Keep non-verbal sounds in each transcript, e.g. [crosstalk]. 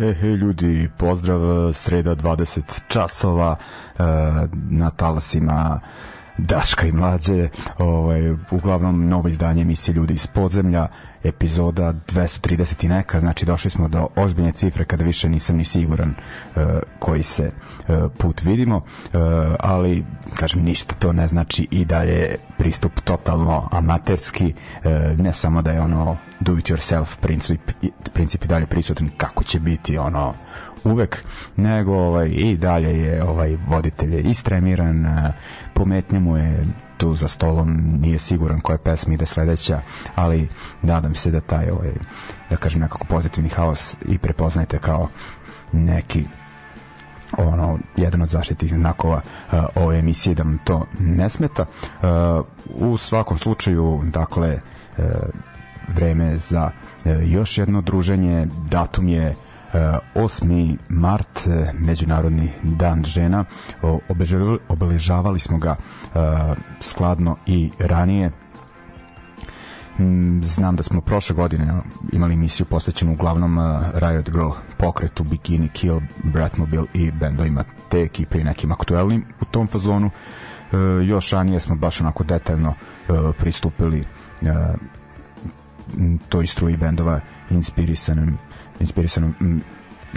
E, hej ljudi, pozdrav, sreda 20 časova e, na talasima Daška i mlađe, ovaj, uglavnom novo izdanje emisije Ljudi iz podzemlja, epizoda 230 i neka, znači došli smo do ozbiljne cifre kada više nisam ni siguran uh, koji se uh, put vidimo, uh, ali kažem ništa to ne znači i dalje pristup totalno amaterski, ne samo da je ono do it yourself princip, princip i dalje prisutan kako će biti ono uvek, nego ovaj, i dalje je ovaj voditelj istremiran, pometnje mu je tu za stolom nije siguran koja pesma ide sledeća, ali nadam se da taj ovaj, da kažem nekako pozitivni haos i prepoznajte kao neki ono jedan od zaštitnih znakova uh, ove emisije da vam to ne smeta. Uh, u svakom slučaju, dakle, uh, vreme za uh, još jedno druženje. Datum je 8. mart, Međunarodni dan žena. Obeležavali smo ga skladno i ranije. Mm, znam da smo prošle godine imali emisiju posvećenu uglavnom Riot Girl pokretu, Bikini Kill, Bratmobile i bendovima te ekipe i nekim aktuelnim u tom fazonu. još ranije smo baš onako detaljno pristupili toj struji bendova inspirisanim inspirisanom m,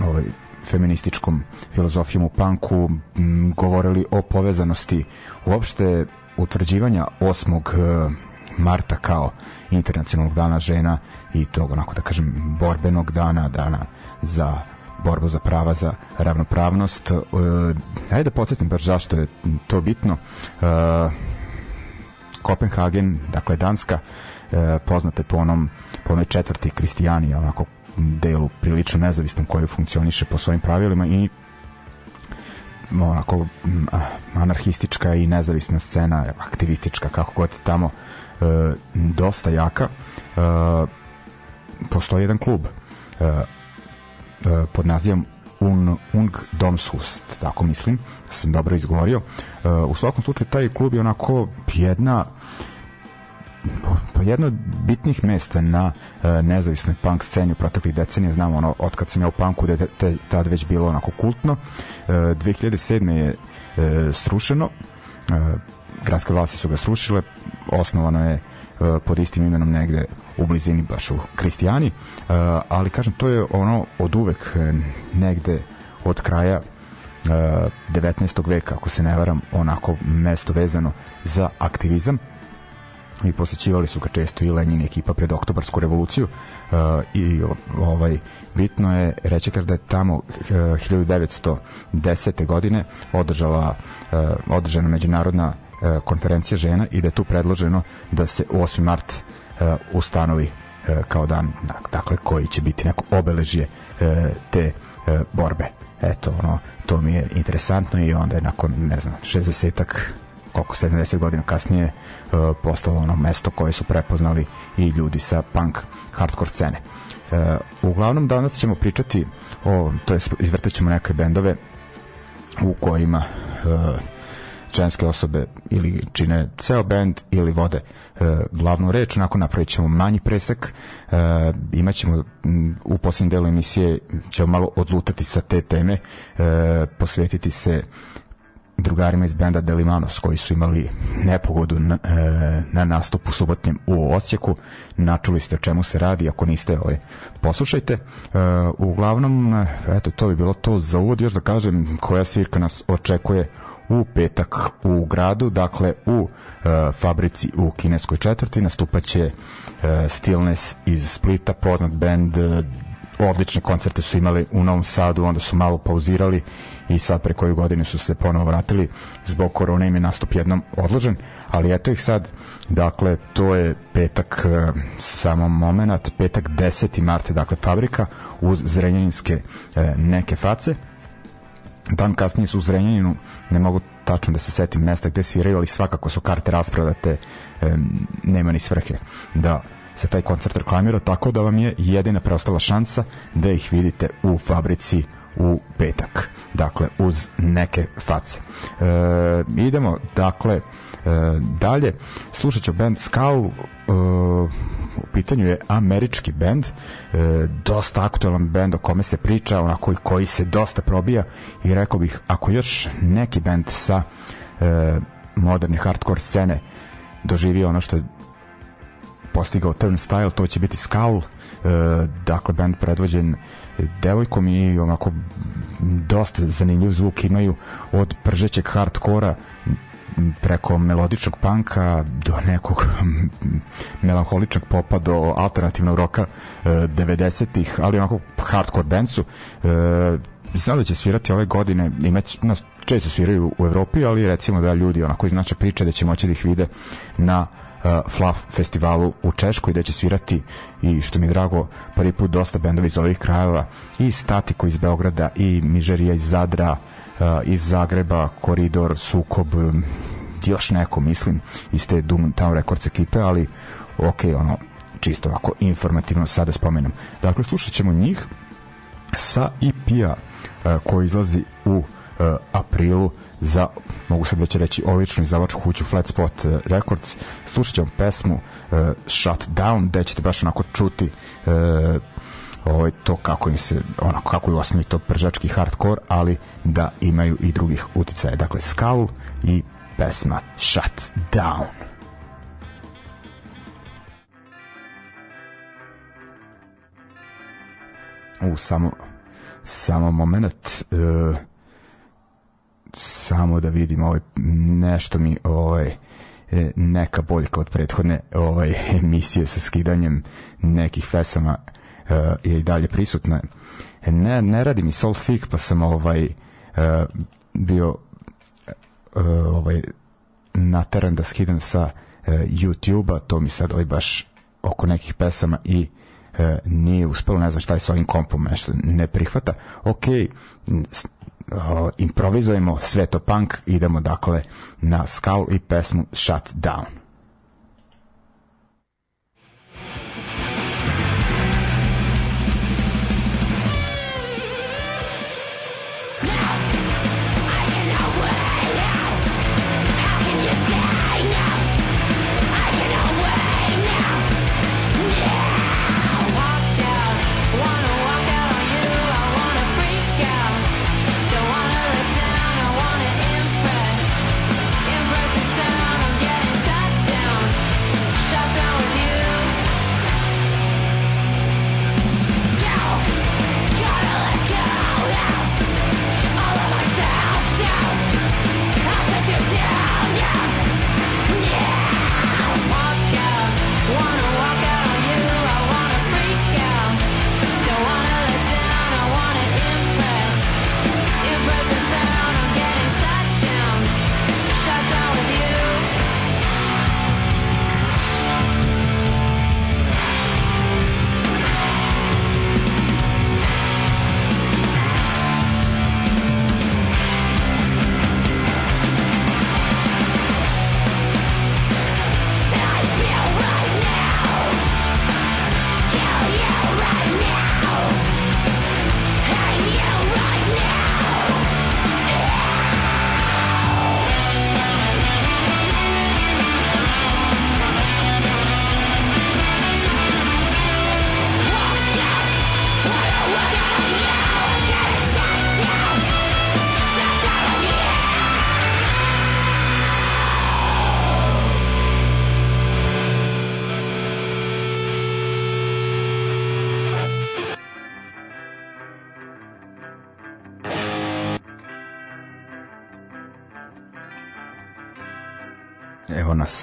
ovaj, feminističkom filozofijom u panku m, govorili o povezanosti uopšte utvrđivanja 8. E, marta kao internacionalnog dana žena i tog onako da kažem borbenog dana, dana za borbu za prava za ravnopravnost. E, ajde da podsjetim baš zašto je to bitno. E, Kopenhagen, dakle Danska, e, poznate po onom po onoj četvrti kristijani, onako delu prilično nezavisnom koji funkcioniše po svojim pravilima i onako anarhistička i nezavisna scena, aktivistička, kako god tamo, e, dosta jaka. E, postoji jedan klub e, e, pod nazivom Un, Ung Domshust, tako mislim, sam dobro izgovorio. E, u svakom slučaju taj klub je onako jedna pa jedno od bitnih mesta na uh, nezavisnoj punk sceni u proteklih decenija, znamo ono, od kad sam ja u punku da je te, tad već bilo onako kultno. Uh, 2007. je uh, srušeno, gradske vlasti su ga srušile, osnovano je pod istim imenom negde u blizini baš u Kristijani, ali kažem, to je ono od uvek negde od kraja uh, 19. veka, ako se ne varam, onako mesto vezano za aktivizam i posećivali su ga često i Lenin ekipa pred oktobarsku revoluciju uh, i ovaj bitno je reći da je tamo uh, 1910. godine održala uh, održana međunarodna uh, konferencija žena i da je tu predloženo da se 8. mart uh, ustanovi uh, kao dan dakle koji će biti neko obeležje uh, te uh, borbe eto ono to mi je interesantno i onda je nakon ne znam 60-ak koliko 70 godina kasnije uh, postalo ono mesto koje su prepoznali i ljudi sa punk hardcore scene. Uh, uglavnom danas ćemo pričati o, to je izvrtaćemo neke bendove u kojima uh, ženske osobe ili čine ceo bend ili vode e, glavnu reč, onako napravit ćemo manji presek e, imaćemo u posljednjem delu emisije ćemo malo odlutati sa te teme e, posvetiti se drugarima iz benda Delimanos koji su imali nepogodu na, e, na nastupu subotnjem u Osijeku. Načuli ste o čemu se radi, ako niste, ovaj, poslušajte. E, uglavnom, eto, to bi bilo to za uvod. Još da kažem koja svirka nas očekuje u petak u gradu, dakle u e, fabrici u kineskoj četvrti nastupaće e, Stillness iz Splita, poznat band e, odlične koncerte su imali u Novom Sadu, onda su malo pauzirali i sad pre koju godinu su se ponovo vratili zbog korone im je nastup jednom odložen, ali eto ih sad dakle to je petak e, samo moment, petak 10. marta dakle fabrika uz zrenjaninske e, neke face dan kasnije su u Zrenjaninu ne mogu tačno da se setim mesta gde sviraju, ali svakako su karte rasprodate e, nema ni svrhe da se taj koncert reklamira, tako da vam je jedina preostala šansa da ih vidite u fabrici u petak. Dakle, uz neke face. E, idemo, dakle, e, dalje. Slušat ću band Skull, e, u pitanju je američki band, e, dosta aktualan band o kome se priča, onako koji se dosta probija i rekao bih, ako još neki band sa e, moderne hardcore scene doživio ono što je postigao Turnstile, to će biti Skull, e, dakle band predvođen devojkom i onako dosta zanimljiv zvuk imaju od pržećeg hardkora preko melodičnog panka do nekog melanholičnog popa do alternativnog roka e, 90-ih, ali onako hardcore band su. E, da će svirati ove godine, imać, nas često sviraju u Evropi, ali recimo da ljudi onako iz priče da će moći da ih vide na Fluff festivalu u Češkoj gde će svirati i što mi je drago prvi put dosta bendovi iz ovih krajeva i Statiko iz Beograda i Mižerija iz Zadra iz Zagreba, Koridor, Sukob još neko mislim iz te Downtown Records ekipe ali ok, ono čisto ovako informativno sada spomenem. Dakle slušat ćemo njih sa EP-a koji izlazi u aprilu za, mogu sad već reći, oličnu izdavačku kuću Flat Spot uh, Records. Slušat ćemo pesmu uh, Shut Down, gde ćete baš onako čuti uh, ovaj, to kako im se, onako kako je osnovi to pržački hardcore, ali da imaju i drugih uticaja. Dakle, Skull i pesma Shut Down. U, samo samo moment uh, samo da vidim ovaj nešto mi ovaj neka boljka od prethodne ovaj [laughs] emisije sa skidanjem nekih pesama uh, je i dalje prisutna. Ne, ne radi mi Soul Sick, pa sam ovaj uh, bio uh, ovaj nateran da skidam sa uh, YouTube-a, to mi sad ovaj baš oko nekih pesama i e, nije uspelo, ne znam šta je sa ovim kompom, nešto ne prihvata. Ok, uh, improvizujemo sve to punk, idemo dakle na Skull i pesmu Shut Down.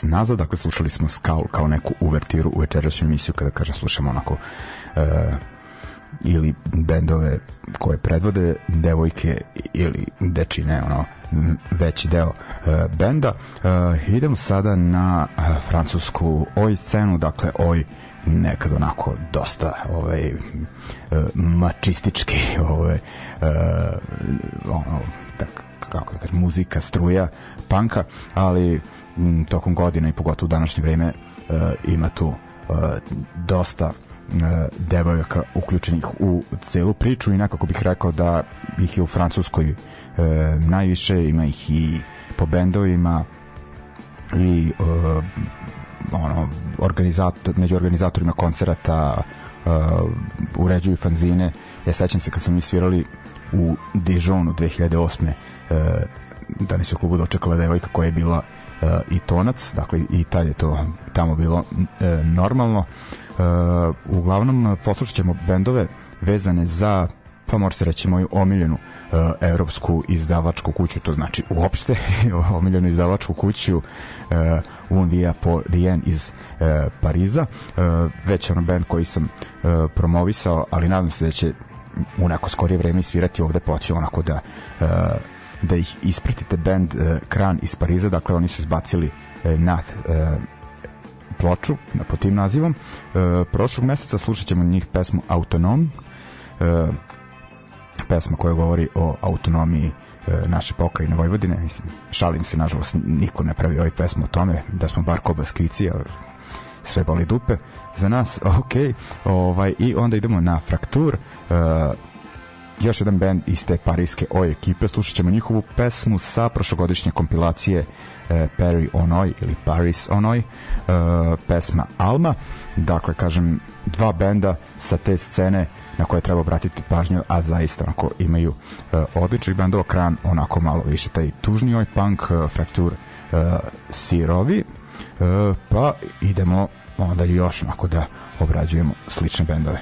Nazad, dakle slušali smo Skull kao neku uvertiru u večerašnju emisiju, kada kažem slušamo onako e, ili bendove koje predvode devojke ili dečine ono veći deo uh, benda. Uh, idemo sada na francusku oj scenu dakle oj nekad onako dosta ovaj mačistički [laughs] ovaj ono tak kako da kažem muzika struja panka ali m, tokom godina i pogotovo u današnje vreme ima tu dosta devojaka uključenih u celu priču i nekako bih rekao da ih je u Francuskoj e, najviše, ima ih i po bendovima i e, ono, organizator, među organizatorima koncerata e, uređuju fanzine ja sećam se kad smo mi svirali u Dijonu 2008. E, da ne se u klubu dočekala devojka koja je bila e, i tonac, dakle i tad je to tamo bilo e, normalno. E, uglavnom poslušat ćemo bendove vezane za pa može se reći moju omiljenu uh, evropsku izdavačku kuću, to znači uopšte [laughs] omiljenu izdavačku kuću uh, Unvia po Rien iz uh, Pariza. Uh, već ono band koji sam uh, promovisao, ali nadam se da će u neko skorije vreme svirati ovde poći onako da uh, da ih ispratite band uh, Kran iz Pariza, dakle oni su izbacili uh, na uh, ploču na, tim nazivom. Prošlog meseca slušat ćemo njih pesmu Autonom. Pesma koja govori o autonomiji e, naše pokrajine Vojvodine. Mislim, šalim se, nažalost, niko ne pravi ovaj pesmu o tome, da smo bar kobaskici, ali sve boli dupe za nas, [laughs] ok, ovaj, i onda idemo na Fraktur, još jedan band iz te parijske oj ekipe, slušat ćemo njihovu pesmu sa prošlogodišnje kompilacije e, Perry Onoj ili Paris Onoj e, pesma Alma. Dakle kažem dva benda sa te scene na koje treba obratiti pažnju, a zaista onako imaju uh, odličnih bendova, Kran onako malo više taj tužni oj punk, uh, Fraktur uh, sirovi, uh, pa idemo onda još onako da obrađujemo slične bendove.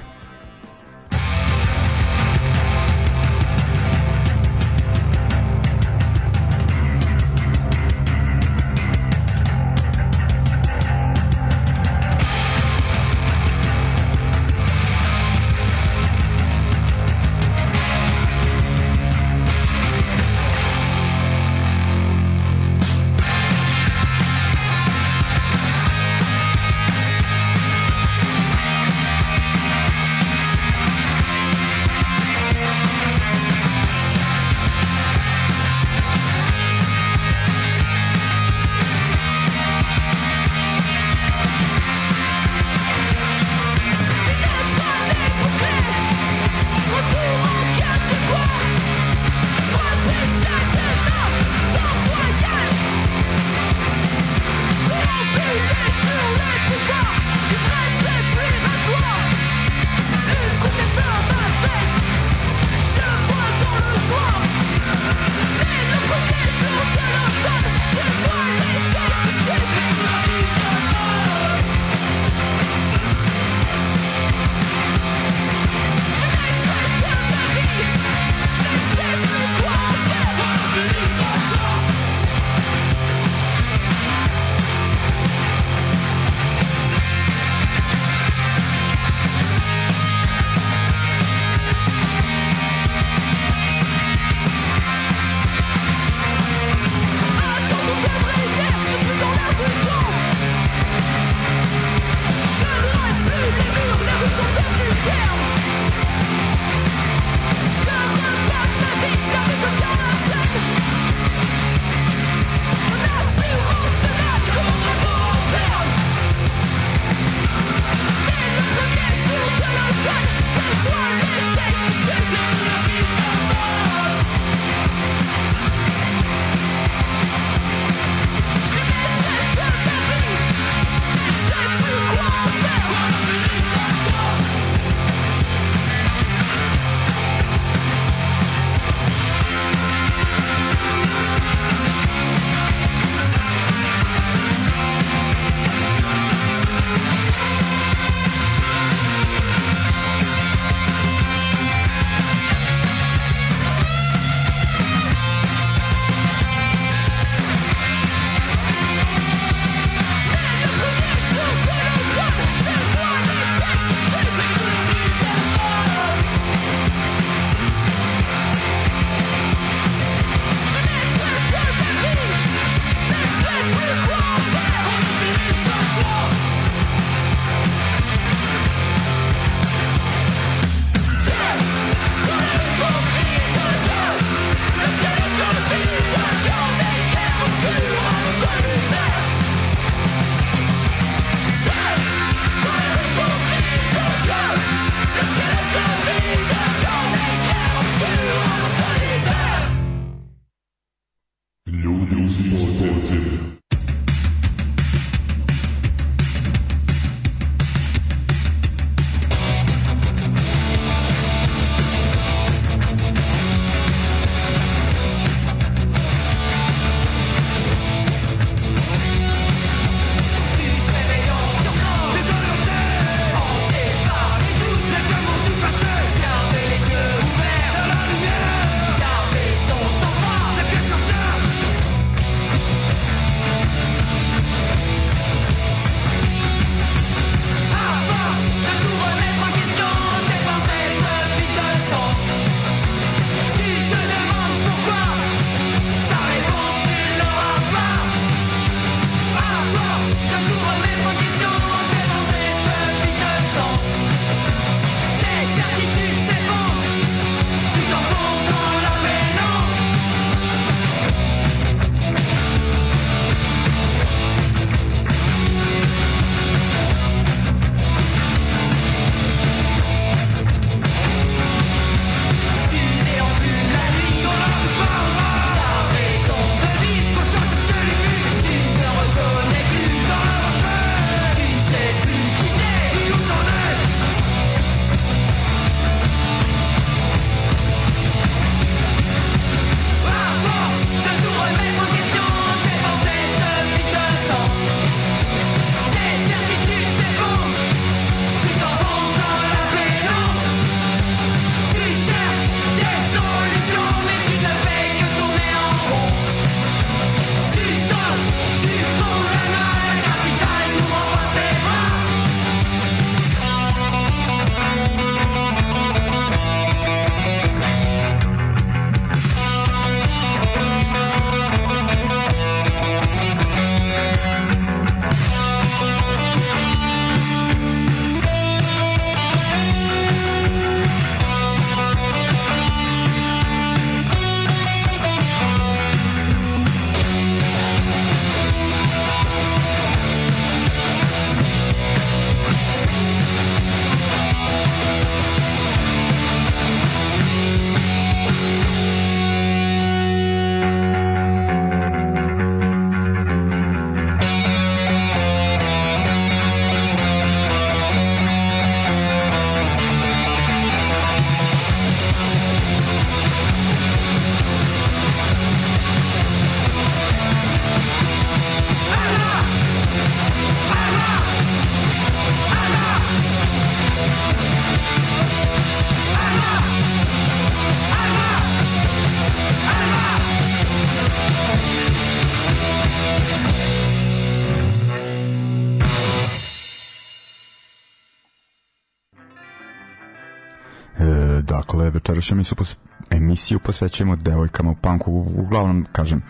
Večerašnju emisiju, pos, emisiju posvećujemo devojkama u punku, uglavnom, kažem,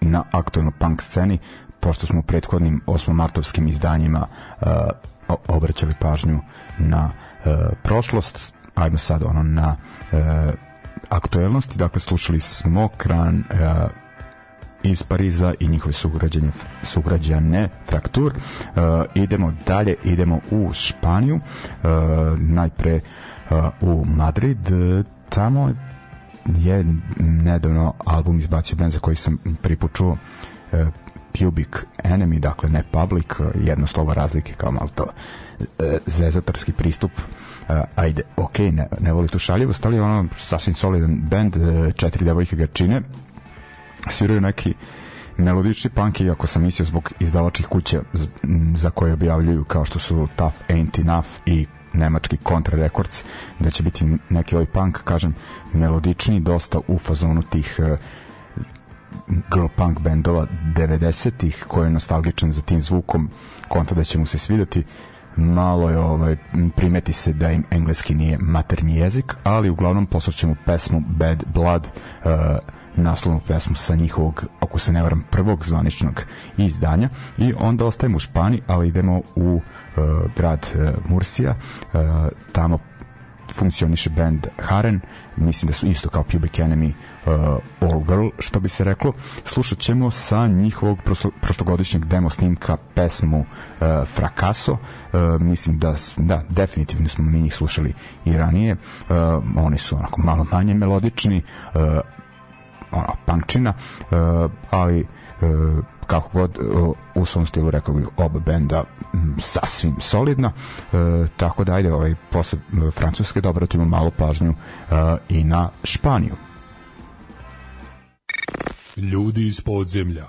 na aktualno punk sceni, pošto smo u prethodnim osmomartovskim izdanjima uh, obraćali pažnju na uh, prošlost, ajmo sad ono na uh, aktuelnosti, dakle slušali smo Kran uh, iz Pariza i njihove sugrađane, sugrađane Fraktur. Uh, idemo dalje, idemo u Španiju, uh, najpre uh, u Madrid, tamo je nedavno album izbacio band za koji sam pripučuo uh, Pubic Enemy, dakle ne Public, jedno slovo razlike kao malo to uh, zezatorski pristup uh, ajde, ok, ne, ne voli tu šaljivost, ali ono sasvim solidan band, uh, četiri devojke ga čine, sviraju neki melodični punk iako sam mislio zbog izdavačih kuća za koje objavljuju kao što su Tough Ain't Enough i nemački Contra Records da će biti neki ovaj punk kažem melodični dosta u fazonu tih uh, girl punk bendova 90-ih koji je nostalgičan za tim zvukom konta da će mu se svidati malo je ovaj primeti se da im engleski nije maternji jezik ali uglavnom poslušćemo pesmu Bad Blood uh, naslovnu pesmu sa njihovog, ako se ne varam, prvog zvaničnog izdanja. I onda ostajemo u Španiji, ali idemo u uh, grad uh, Mursija, uh, tamo funkcioniše band Haren, mislim da su isto kao Pubic Enemy uh, All Girl, što bi se reklo. Slušat ćemo sa njihovog prošlogodišnjeg demo snimka pesmu uh, Fracaso. Uh, mislim da, da, definitivno smo mi njih slušali i ranije. Uh, oni su onako malo manje melodični, uh, ono, punkčina, uh, ali uh, kako god uh, u svom stilu rekao bih oba benda sasvim solidna. Uh, tako da ajde ovaj, posle uh, Francuske da obratimo malo pažnju uh, i na Španiju. Ljudi iz podzemlja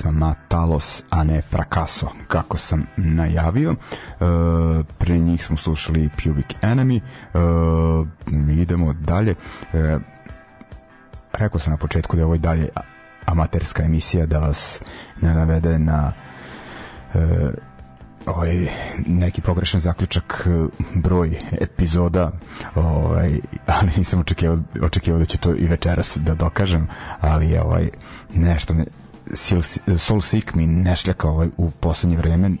pesma Matalos, a ne Fracaso, kako sam najavio. Uh, pre njih smo slušali Pubic Enemy. Uh, idemo dalje. Uh, rekao sam na početku da je ovo dalje amaterska emisija da vas ne navede na uh, ovaj neki pogrešan zaključak e, broj epizoda ovaj ali nisam očekivao očekivao da će to i večeras da dokažem ali ovaj nešto me Soul Sick mi ne šljaka ovaj, u poslednje vreme e,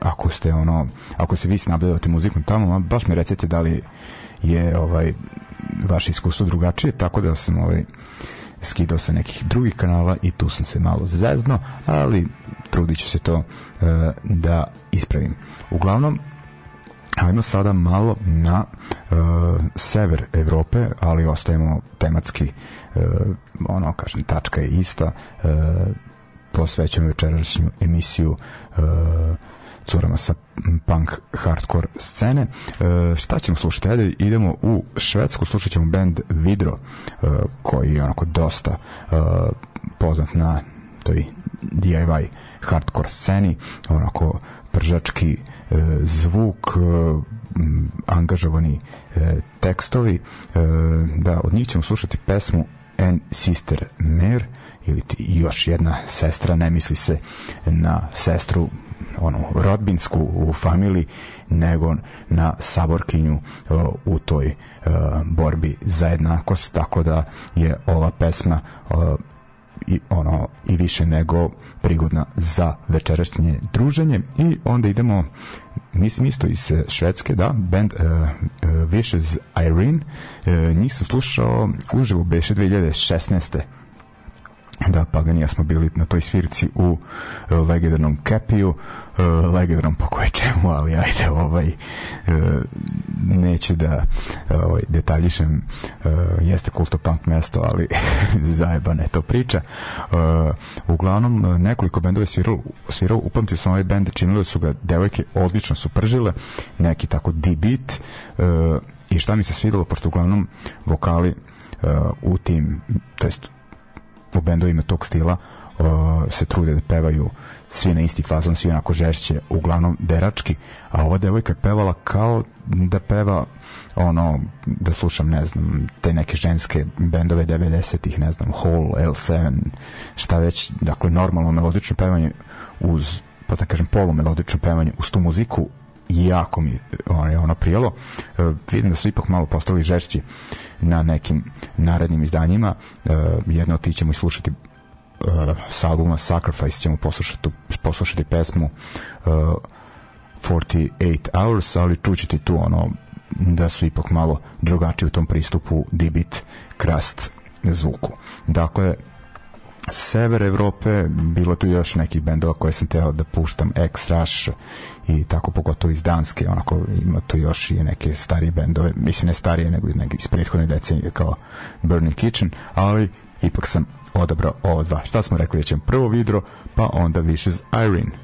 ako ste ono ako se vi snabdevate muzikom tamo baš mi recite da li je ovaj vaše iskustvo drugačije tako da sam ovaj skidao sa nekih drugih kanala i tu sam se malo zezno, ali trudit ću se to uh, da ispravim. Uglavnom, Ajmo sada malo na sever Evrope, ali ostajemo tematski, uh, ono, kažem, tačka je ista. Uh, posvećamo večerašnju emisiju uh, curama sa punk hardcore scene. E, šta ćemo slušati? Ajde, idemo u Švedsku, slušat ćemo band Vidro, e, koji je onako dosta e, poznat na toj DIY hardcore sceni, onako pržački e, zvuk, e, angažovani e, tekstovi. E, da, od njih ćemo slušati pesmu En Sister Mer, ili ti još jedna sestra, ne misli se na sestru onu rodbinsku u familiji nego na saborkinju uh, u toj uh, borbi za jednakost tako da je ova pesma uh, i ono i više nego prigodna za večerašnje druženje i onda idemo mislim isto iz Švedske da band uh, Vicious Irene uh, njih sam slušao uživo beše 2016 da Paganija smo bili na toj svirci u legendarnom Kepiju uh, legendarnom po koje čemu ali ajde ovaj uh, neću da ovaj, detaljišem uh, jeste kulto punk mesto ali [laughs] zajebana je to priča. Uh, uglavnom nekoliko bendova svirao, svirao upamtio sam ovaj bend činile su ga devojke odlično su pržile neki tako D-beat uh, i šta mi se svidelo pošto uglavnom vokali uh, u tim to jest u bendovima tog stila uh, se trude da pevaju svi na isti fazon, svi onako žešće, uglavnom derački, a ova devojka pevala kao da peva ono, da slušam, ne znam, te neke ženske bendove 90-ih, ne znam, Hall, L7, šta već, dakle, normalno melodično pevanje uz, pa da kažem, polumelodično pevanje uz tu muziku jako mi je ono prijelo. E, vidim da su ipak malo postali žešći na nekim narednim izdanjima. E, jedno od tih ćemo i slušati e, sa albuma Sacrifice ćemo poslušati, poslušati pesmu e, 48 Hours, ali čućete tu ono da su ipak malo drugačiji u tom pristupu dibit krast zvuku. Dakle, sever Evrope, bilo tu još nekih bendova koje sam teo da puštam, X-Rush i tako pogotovo iz Danske, onako ima tu još i neke starije bendove, mislim ne starije nego neke iz prethodne decenije kao Burning Kitchen, ali ipak sam odabrao ovo dva. Šta smo rekli da ćemo prvo vidro, pa onda Vicious Irene.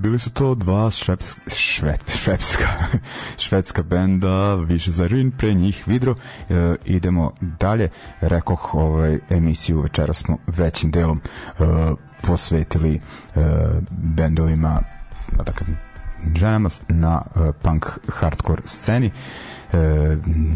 Bili su to dva šveps, švep, švepska, [laughs] švedska benda, više za Rin, pre njih Vidro. E, idemo dalje. Rekoh, ovaj, emisiju večera smo većim delom e, posvetili e, bendovima, dakle, ženama na e, punk hardcore sceni. E,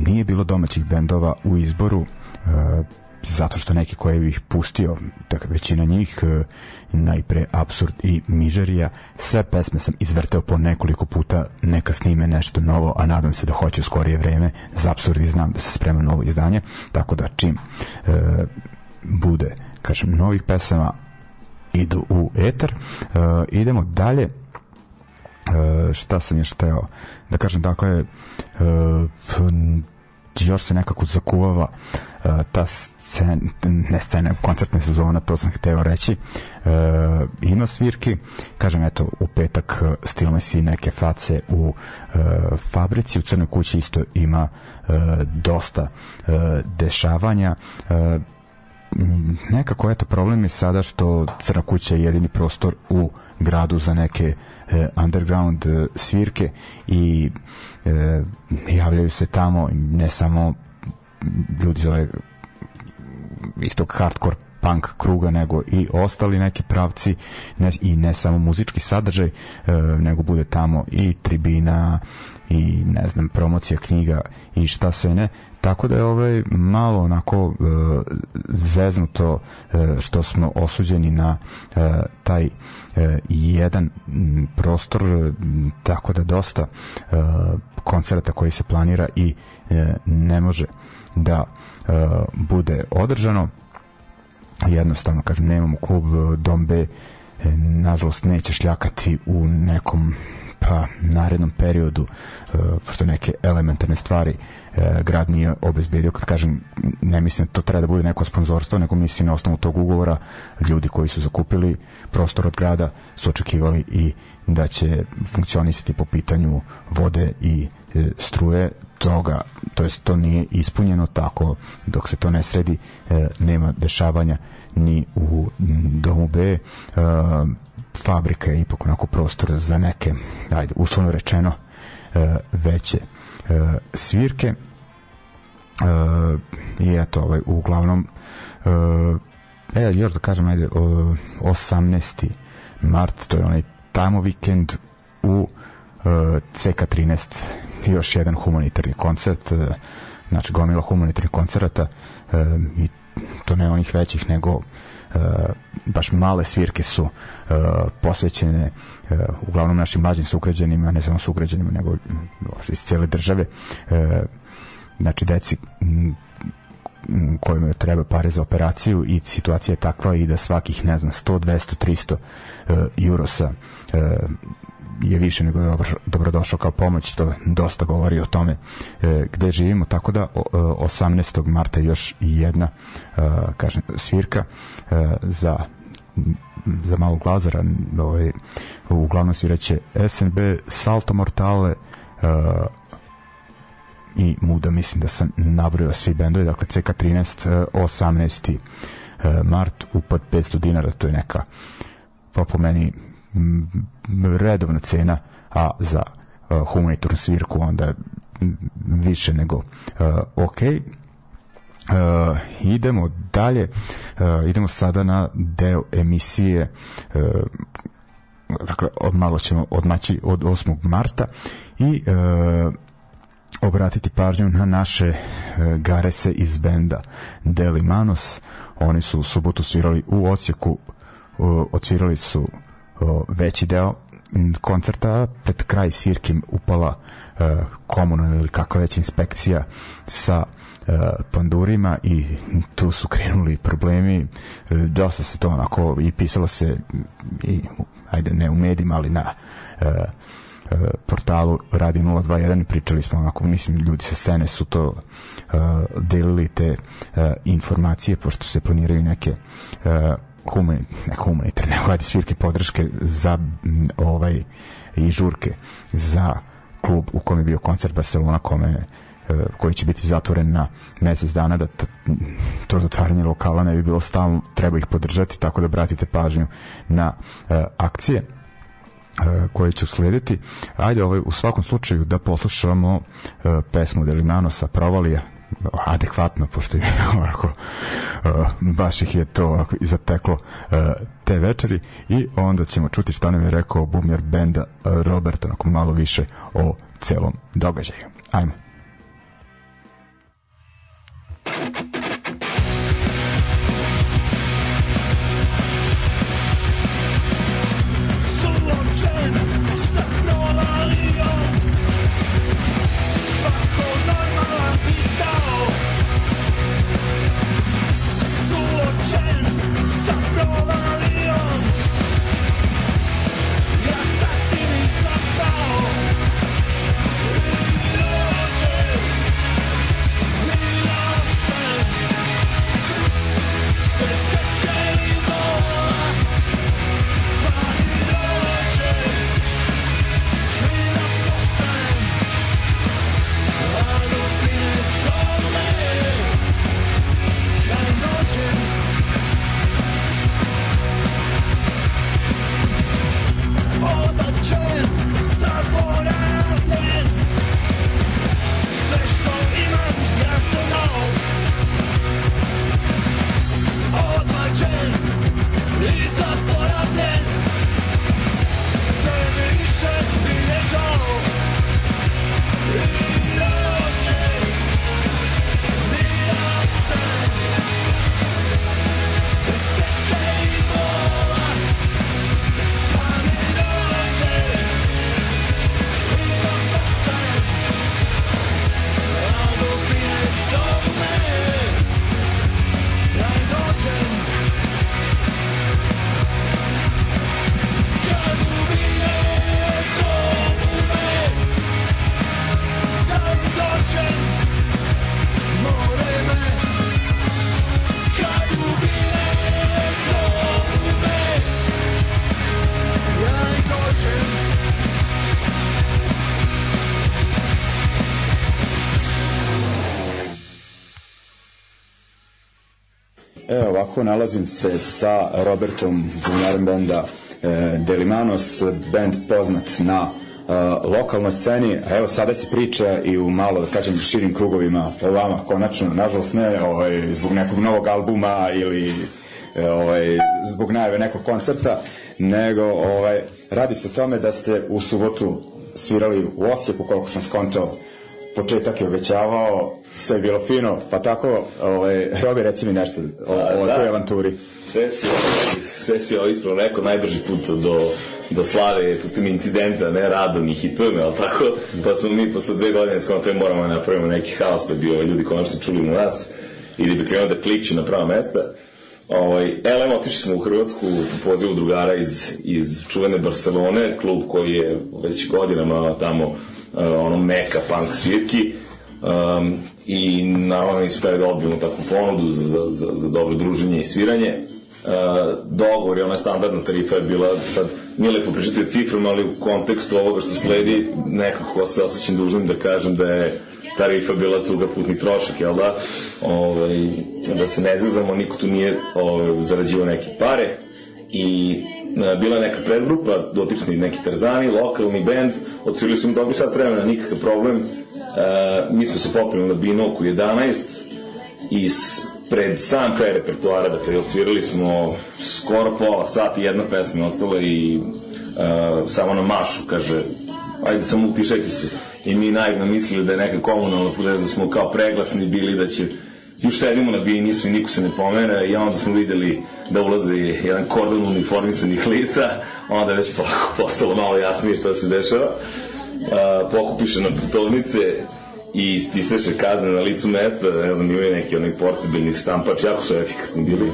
nije bilo domaćih bendova u izboru e, zato što neki koji bih pustio, dakle većina njih e, najpre Absurd i Mižerija. Sve pesme sam izvrteo po nekoliko puta neka snime nešto novo a nadam se da hoće u skorije vreme. Za Absurd i znam da se sprema novo izdanje tako da čim e, bude kažem novih pesama idu u etar e, idemo dalje. E, šta sam još teo da kažem? Dakle e, još se nekako zakuvava uh, ta scena, ne scena, koncertna sezona, to sam hteo reći. E, ima svirki, kažem, eto, u petak stilne si neke face u e, fabrici, u Crnoj kući isto ima e, dosta e, dešavanja. E, nekako, eto, problem je sada što Crna kuća je jedini prostor u gradu za neke e, underground e, svirke i e, javljaju se tamo ne samo ljudi zove istog hardcore punk kruga nego i ostali neki pravci ne, i ne samo muzički sadržaj e, nego bude tamo i tribina i ne znam promocija knjiga i šta se ne. Tako da je ovaj malo onako e, zeznuto e, što smo osuđeni na e, taj e, jedan prostor tako da dosta e, koncerta koji se planira i e, ne može da e, bude održano. Jednostavno kažem nemamo klub e, Dom B e, nažalost neće šljakati u nekom pa narednom periodu e, pošto neke elementarne stvari e, grad nije obezbedio. Kad kažem ne mislim da to treba da bude neko sponzorstvo nego mislim na osnovu tog ugovora ljudi koji su zakupili prostor od grada su očekivali i da će funkcionisati po pitanju vode i e, struje toga to jest to nije ispunjeno tako dok se to ne sredi e, nema dešavanja ni u domu B e, fabrika je ipak onako prostor za neke ajde uslovno rečeno e, veće e, svirke e, i eto ovaj uglavnom e, e, još da kažem ajde 18. mart to je onaj tamo vikend u e, CK13 još jedan humanitarni koncert e, znači gomila humanitarnih koncerata e, i to ne onih većih nego e, baš male svirke su posvećene uglavnom našim mlađim sugrađanima ne samo sugrađanima nego iz cele države. Znači deci kojima treba pare za operaciju i situacija je takva i da svakih ne znam 100, 200, 300 uh, eurosa uh, je više nego dobro, dobrodošao kao pomoć, to dosta govori o tome e, gde živimo, tako da o, 18. marta još jedna e, kažem, svirka e, za za malog glazara ovaj, uglavnom sviraće SNB, Salto Mortale e, i Muda, mislim da sam nabrojao svi bendovi, dakle CK13 18. E, mart upad 500 dinara, to je neka pa po meni redovna cena, a za uh, humanitarnu svirku onda više nego uh, ok. Uh, idemo dalje uh, idemo sada na deo emisije uh, dakle malo ćemo odmaći od 8. marta i uh, obratiti pažnju na naše garese iz benda Deli Manos oni su u subotu svirali u Osijeku odsvirali su veći deo koncerta pred kraj svirke upala uh, komunalna ili kakva već inspekcija sa uh, pandurima i tu su krenuli problemi. Uh, dosta se to onako i pisalo se i ajde ne u medijima ali na portalu Radi 021 pričali smo onako, mislim ljudi sa scene su to uh, delili te uh, informacije pošto se planiraju neke uh, human, ne humanitarne, nego svirke podrške za ovaj i žurke za klub u kome je bio koncert Barcelona kome e, koji će biti zatvoren na mesec dana da to zatvaranje lokala ne bi bilo stalno, treba ih podržati tako da obratite pažnju na uh, akcije uh, koje će uslediti. Ajde ovaj, u svakom slučaju da poslušamo uh, pesmu Delimano sa Provalija adekvatno, pošto je [laughs] ovako, uh, baš ih je to ovako izateklo uh, te večeri i onda ćemo čuti šta nam je rekao bumjer benda uh, Robert, onako malo više o celom događaju. Ajmo. Nalazim se sa Robertom Bubnjarem benda e, Delimanos, band poznat na uh, lokalnoj sceni, a evo sada se priča i u malo, da kažem, širim krugovima o vama, konačno, nažalost ne ovaj, zbog nekog novog albuma ili ovaj, zbog najave nekog koncerta, nego ovaj, radi se o tome da ste u subotu svirali u Osijeku, koliko sam skontao, početak je obećavao, sve je bilo fino, pa tako, ovaj, Robi, reci mi nešto o, o da. toj avanturi. Sve si, sve si ovo ispravo neko najbrži put do, do slave putem incidenta, ne radom i hitovima, ali tako, pa smo mi posle dve godine skontali moramo da napravimo neki haos da bi ovaj, ljudi konačno čuli mu nas i da bi krenuo da klikću na prava mesta. Ovaj, elem, otišli smo u Hrvatsku po pozivu drugara iz, iz čuvene Barcelone, klub koji je već godinama tamo ono meka punk svirki um, i naravno nismo hteli da odbijemo takvu ponudu za, za, za, za dobro druženje i sviranje. Uh, dogovor je ona standardna tarifa je bila, sad nije lepo pričati o ciframa, ali u kontekstu ovoga što sledi nekako se osjećam dužnim da kažem da je tarifa bila cuga putni trošak, jel da? Ovaj, da se ne zazamo, niko tu nije ovaj, zarađivao neke pare i bila neka predgrupa, dotični neki tarzani, lokalni bend, odsvirili su mi dobri sad vremena, nikakav problem. E, mi smo se popili na Binoku 11 i pred sam kraj repertoara, dakle, odsvirali smo skoro pola sati, jedna pesma je ostala i e, samo na mašu, kaže, ajde samo utišajte se i mi naivno mislili da je neka komunalna da smo kao preglasni bili, da će još sedimo na bini, svi niko se ne pomera i onda smo videli da ulazi jedan kordon uniformisanih lica, onda je već polako postalo malo jasnije šta se dešava. Pokupiše na putovnice i ispisaše kazne na licu mesta, ne znam, imaju neki onaj portabilni štampač, jako su efikasni bili.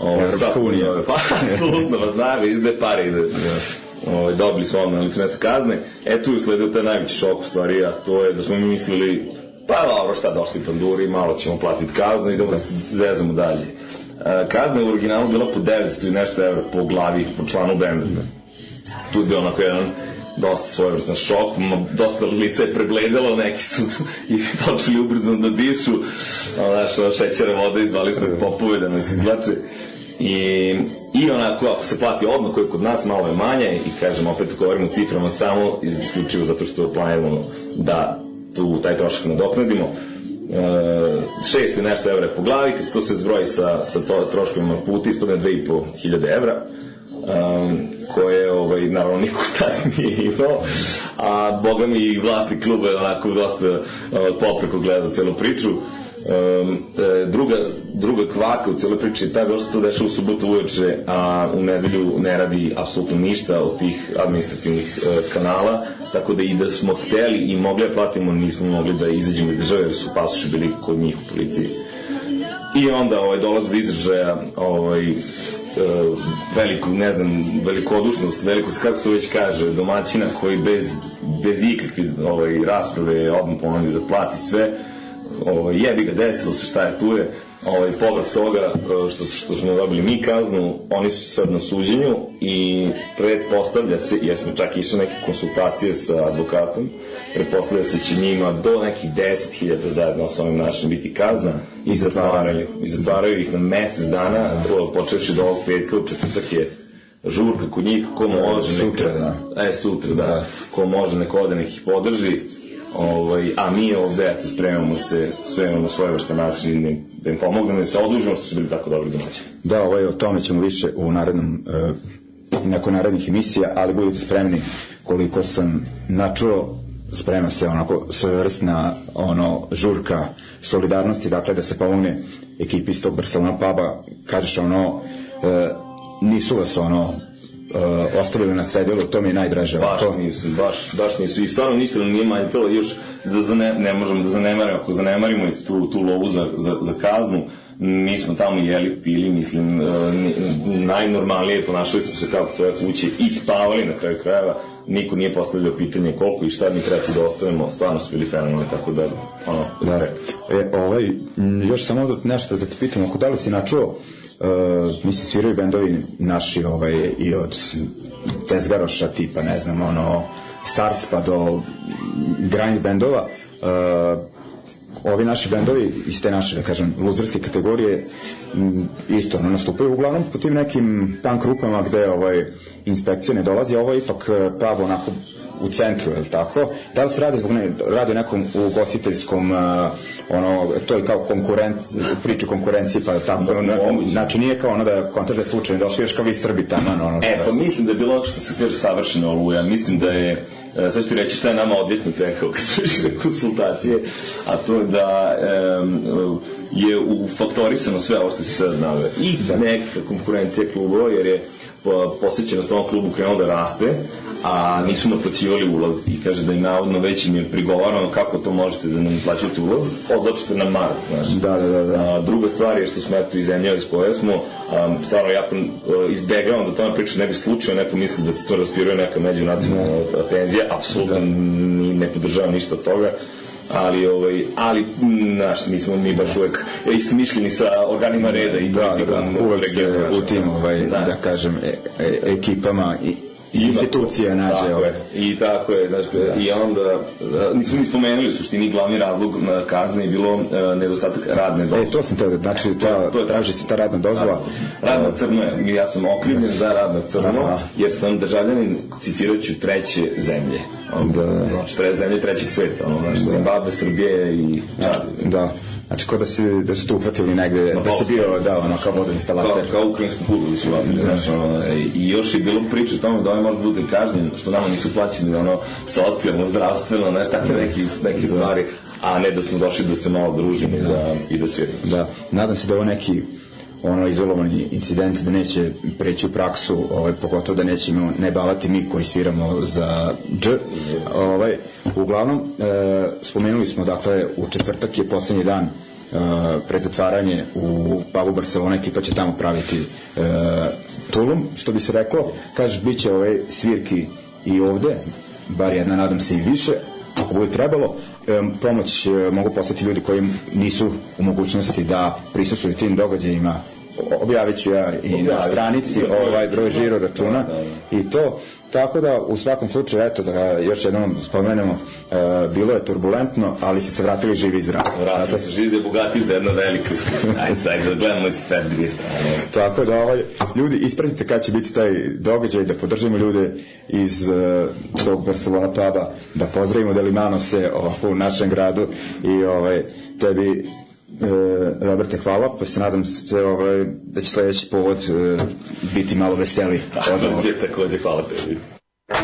Ovo, Evropska unija. [laughs] Pa, apsolutno, vas znaju, izde pare ide. Ovaj, dobili smo na licu mesta kazne. E tu je usledio taj najveći šok u stvari, a to je da smo mi mislili pa dobro šta došli panduri, malo ćemo platiti kaznu i da zezamo dalje. E, kazna je u originalu bila po 900 i nešto evra po glavi, po članu benda. Tu je onako jedan dosta svojevrstan šok, dosta lica je pregledalo, neki su [laughs] i počeli ubrzano da dišu, znaš, šećera voda izvali smo popove da nas izlače. I, I onako, ako se plati odmah, koji kod nas malo je manje, i kažem, opet govorimo ciframa samo isključivo zato što planiramo da tu taj trošak nadoknadimo, e, 600 nešto evra po glavi, kad se to se zbroji sa, sa to, troškovima puta, ispadne 2500 evra, um, koje ovaj, naravno niko tas nije imao, a boga mi i vlasnik kluba je onako dosta uh, popreko gledao celu priču. Um, druga, druga kvaka u celoj priči je ta da se to dešava u subotu uveče, a u nedelju ne radi apsolutno ništa od tih administrativnih uh, kanala, tako da i da smo hteli i mogli da platimo, nismo mogli da izađemo iz države, jer su pasuši bili kod njih u policiji. I onda ovaj, dolaz do izražaja ovaj, veliku, ne znam, velikodušnost, veliko, kako se to već kaže, domaćina koji bez, bez ikakve ovaj, rasprave odmah ponudi da plati sve, ovaj, jebi ga desilo se šta je tu je, ovaj, povrh toga e, što, što smo dobili mi kaznu, oni su sad na suđenju i pretpostavlja se, jer smo čak išli neke konsultacije sa advokatom, pretpostavlja se da će njima do nekih 10.000 zajedno sa ovim našim biti kazna i zatvaraju, i zatvaraju ih na mesec dana, počevši do ovog petka, u četvrtak je žurka kod njih, ko može sutra, neka, da. E, sutra, da. da. Ko može neko ode nekih podrži, Ovaj, a mi ovde, eto, spremamo se, spremamo svoje vrste način da im pomognemo, da se odlužimo što su bili tako dobri domaćini. Da, ovaj, o tome ćemo više u narednom, uh, nakon narednih emisija, ali budite spremni koliko sam načuo sprema se onako svojvrstna ono žurka solidarnosti dakle da se pomogne ekipi iz tog Barcelona puba kažeš ono e, nisu vas ono uh, ostavili na cedilu, to mi je najdraže. Baš to. nisu, baš, baš nisu. I stvarno ništa nije manjkalo, još da zane, ne možemo da zanemarimo, ako zanemarimo i tu, tu lovu za, za, za kaznu, mi smo tamo jeli, pili, mislim, uh, najnormalnije ponašali smo se kako svoje kuće i spavali na kraju krajeva, niko nije postavljao pitanje koliko i šta mi treba da ostavimo, stvarno su bili fenomenalni, tako da, ono, da. E, ovaj, još samo da, nešto da te pitam, ako da li si načuo, uh, mislim, sviraju bendovi naši ovaj, i od Tezgaroša tipa, ne znam, ono, Sars pa do grind bendova, uh, ovi naši bendovi iz te naše, da kažem, luzerske kategorije m, isto ono, nastupaju uglavnom po tim nekim punk grupama gde ovaj, inspekcija ne dolazi, ovo je ipak e, pravo onako u centru, je li tako? Da li se radi zbog ne, radi o nekom ugostiteljskom, uh, ono, to je kao konkurent, priču konkurencije, pa tako, Da, ono, znači nije kao ono da kontraš da je slučajno došli još kao vi Srbi tamo, ono, E, pa mislim da je bilo što se kaže savršeno oluja. Mislim da je, e, sad ću ti reći šta je nama odvjetnik rekao [laughs] kad su išli na konsultacije, a to je da em, je ufaktorisano sve ovo što si sad naveo. I neka konkurencija klubova, jer je posjećenost ovom klubu krenula da raste, a nisu naplaćivali ulaz i kaže da je navodno već im je prigovarano kako to možete da ne naplaćujete ulaz, odlačite na mart, znaš. Da, da, da, da. A, druga stvar je što smo eto iz zemlje iz koje smo, um, stvarno jako uh, izbegavam da tome priča ne bi slučajno neko misli da se to raspiruje neka međunacionalna tenzija, apsolutno ni, ne podržavam ništa od toga ali ovaj ali m, znaš mi smo mi baš uvek istomišljeni sa organima reda i Da, da, da, uvek se u tim, ovaj, da, da. kažem, e, e, ekipama i i institucija nađe. Tako ovaj. je. I tako je, znači, i onda, da, nismo ni spomenuli, u suštini glavni razlog na kazne je bilo e, nedostatak radne dozvole. E, to sam teo da, znači, ta, to je- traži se ta radna dozvola. Rad na crno je, ja sam okrivljen za rad na crno, Aha. jer sam državljanin, citirat ću, treće zemlje. Ono, Da. Znači, tre zemlje trećeg sveta, ono, znači, Zimbabwe, Srbije i Čad. Da. Znači, ko da, si, da su te uhvatili negde, da si bio, da, ono, kao Kao, vodoinstalater. kao ukrajinsku kudu su vadili, znaš, ono, i još je bilo priče o tome da ovaj može bude kažnjen, što nama nisu plaćeni, ono, socijalno, zdravstveno, znaš, takve neki, neke stvari, a ne da smo došli da se malo družimo i da, i da sviramo. Da, nadam se da ovo neki ono izolovani incident da neće preći u praksu, ovaj pogotovo da nećemo ne bavati mi koji sviramo za dž. Ovaj uglavnom e, spomenuli smo dakle u četvrtak je poslednji dan e, pred zatvaranje u pubu Barcelona ekipa će tamo praviti e, tulum, što bi se reklo, kažeš biće ove svirki i ovde, bar jedna nadam se i više, ako bude trebalo, pomoć e, mogu poslati ljudi koji nisu u mogućnosti da prisustvuju tim događajima objavit ću ja i na Objavi. stranici Broj ovaj broj računa. žiro računa Da, da, i to tako da u svakom slučaju eto da još jednom spomenemo e, bilo je turbulentno ali ste se vratili živi i zdravi Vrata se žize bogati za jedno veliko iskustvo. Ajde, da gledamo iz te druge strane. Tako da ovaj, ljudi ispratite kad će biti taj događaj da podržimo ljude iz uh, tog Barcelona puba da pozdravimo Delimano se ovako u našem gradu i ovaj tebi e, Roberte hvala pa se nadam se ovaj, da će sledeći povod e, biti malo veseli od ovog. Takođe, takođe, hvala tebi. Još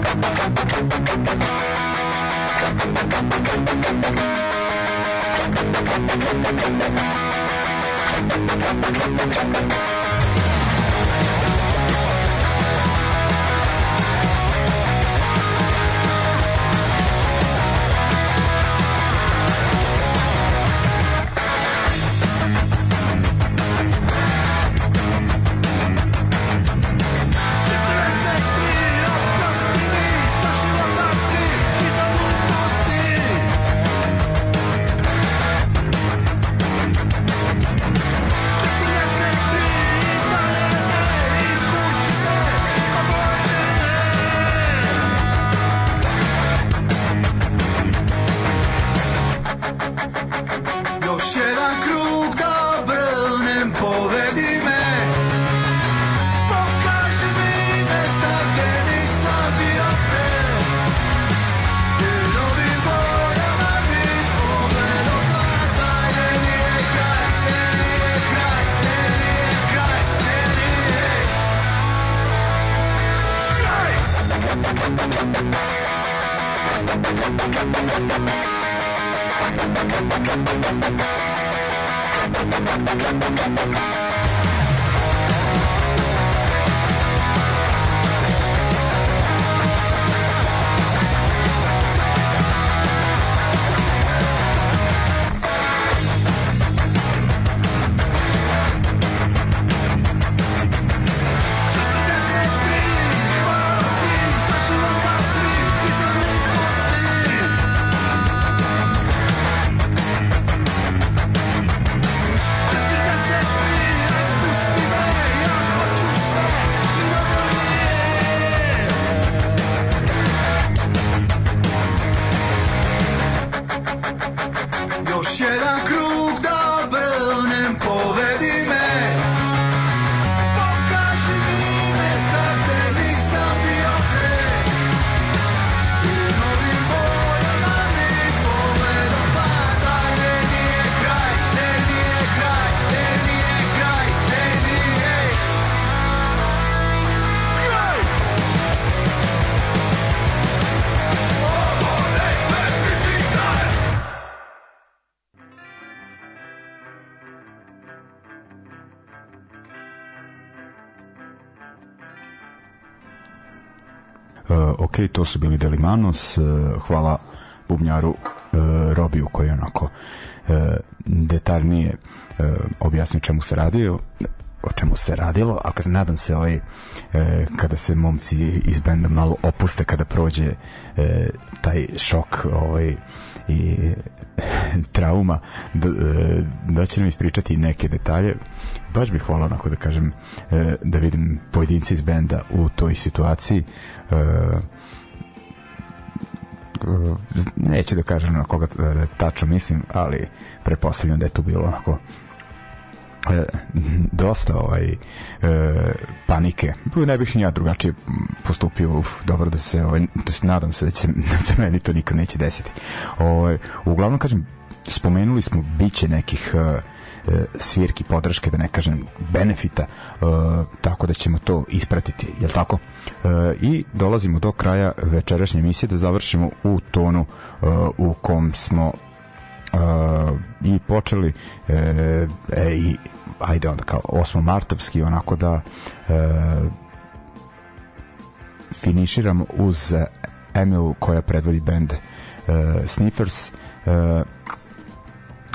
ok, to su bili Delimanos, uh, hvala bubnjaru uh, Robiju koji je onako uh, detaljnije objasnio čemu se radio o čemu se radilo, a kad nadam se ovaj, e, kada se momci iz benda malo opuste kada prođe e, taj šok ovaj, i [laughs] trauma da, e, da će nam ispričati neke detalje. Baš bih volao onako da kažem e, da vidim pojedince iz benda u toj situaciji e, neću da kažem na koga e, tačno mislim, ali prepostavljam da je tu bilo onako e, dosta ovaj e, panike. Ne bih ni ja drugačije postupio. Uf, dobro da se ovaj da se nadam se da će [laughs] da se meni to nikad neće desiti. Ovaj uglavnom kažem spomenuli smo biće nekih e, svirki podrške, da ne kažem benefita, e, tako da ćemo to ispratiti, je tako? E, I dolazimo do kraja večerašnje emisije da završimo u tonu e, u kom smo i počeli e, e, i ajde onda kao 8. martovski onako da e, finiširamo uz e, Emil koja predvodi band e, Sniffers e,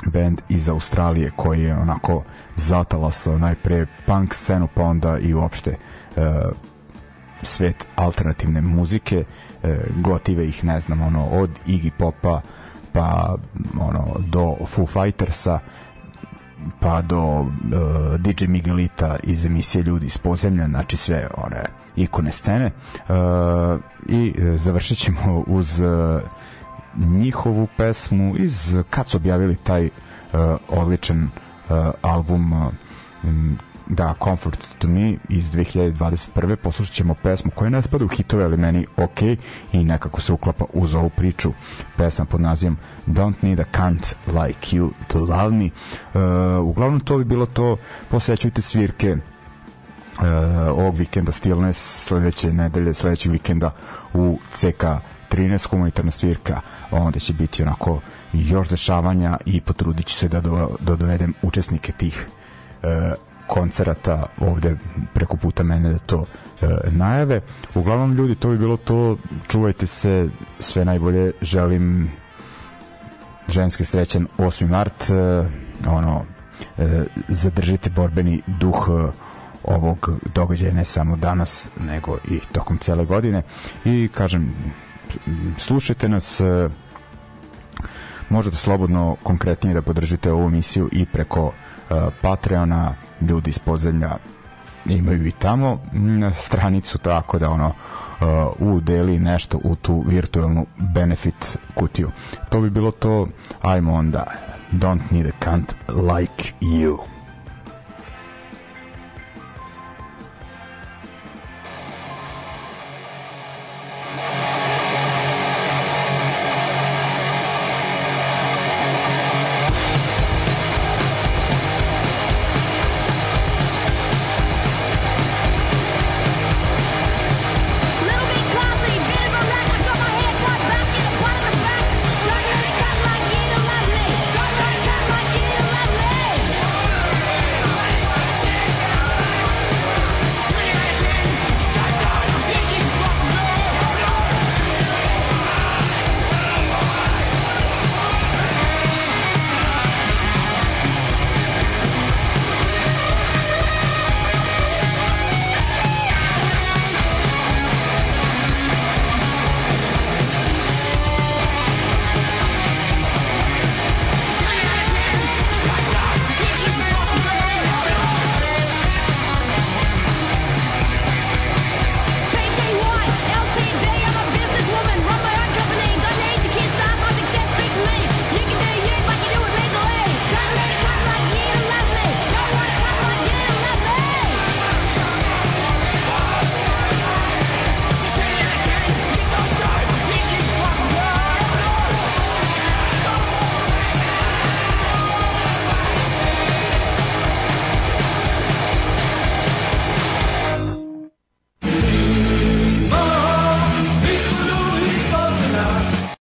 band iz Australije koji je onako zatalasao najpre punk scenu pa onda i uopšte e, svet alternativne muzike e, gotive ih ne znam ono od Iggy Popa pa ono do Foo Fightersa pa do uh, DJ Miguelita iz emisije Ljudi iz podzemlja, znači sve one ikone scene. Uh, i završit ćemo uz uh, njihovu pesmu iz kad su objavili taj uh, odličan uh, album uh, da, Comfort to Me iz 2021. Poslušat ćemo pesmu koja ne spada u hitove, ali meni ok i nekako se uklapa uz ovu priču pesma pod nazivom Don't Need a Cunt Like You to Love Me. Uh, uglavnom to bi bilo to, posećujte svirke uh, ovog vikenda Stillness, sledeće nedelje, sledećeg vikenda u CK 13 humanitarna svirka onda će biti onako još dešavanja i potrudit ću se da, do, da dovedem učesnike tih uh, koncerata ovde preko puta mene da to e, najave. Uglavnom ljudi, to bi bilo to. Čuvajte se, sve najbolje. Želim ženski srećan 8. mart. E, ono, e, zadržite borbeni duh e, ovog događaja ne samo danas, nego i tokom cele godine. I kažem, slušajte nas, e, možete slobodno konkretnije da podržite ovu emisiju i preko uh, Patreona, ljudi iz podzemlja imaju i tamo stranicu tako da ono uh, udeli nešto u tu virtualnu benefit kutiju. To bi bilo to, ajmo onda Don't need a cunt like you.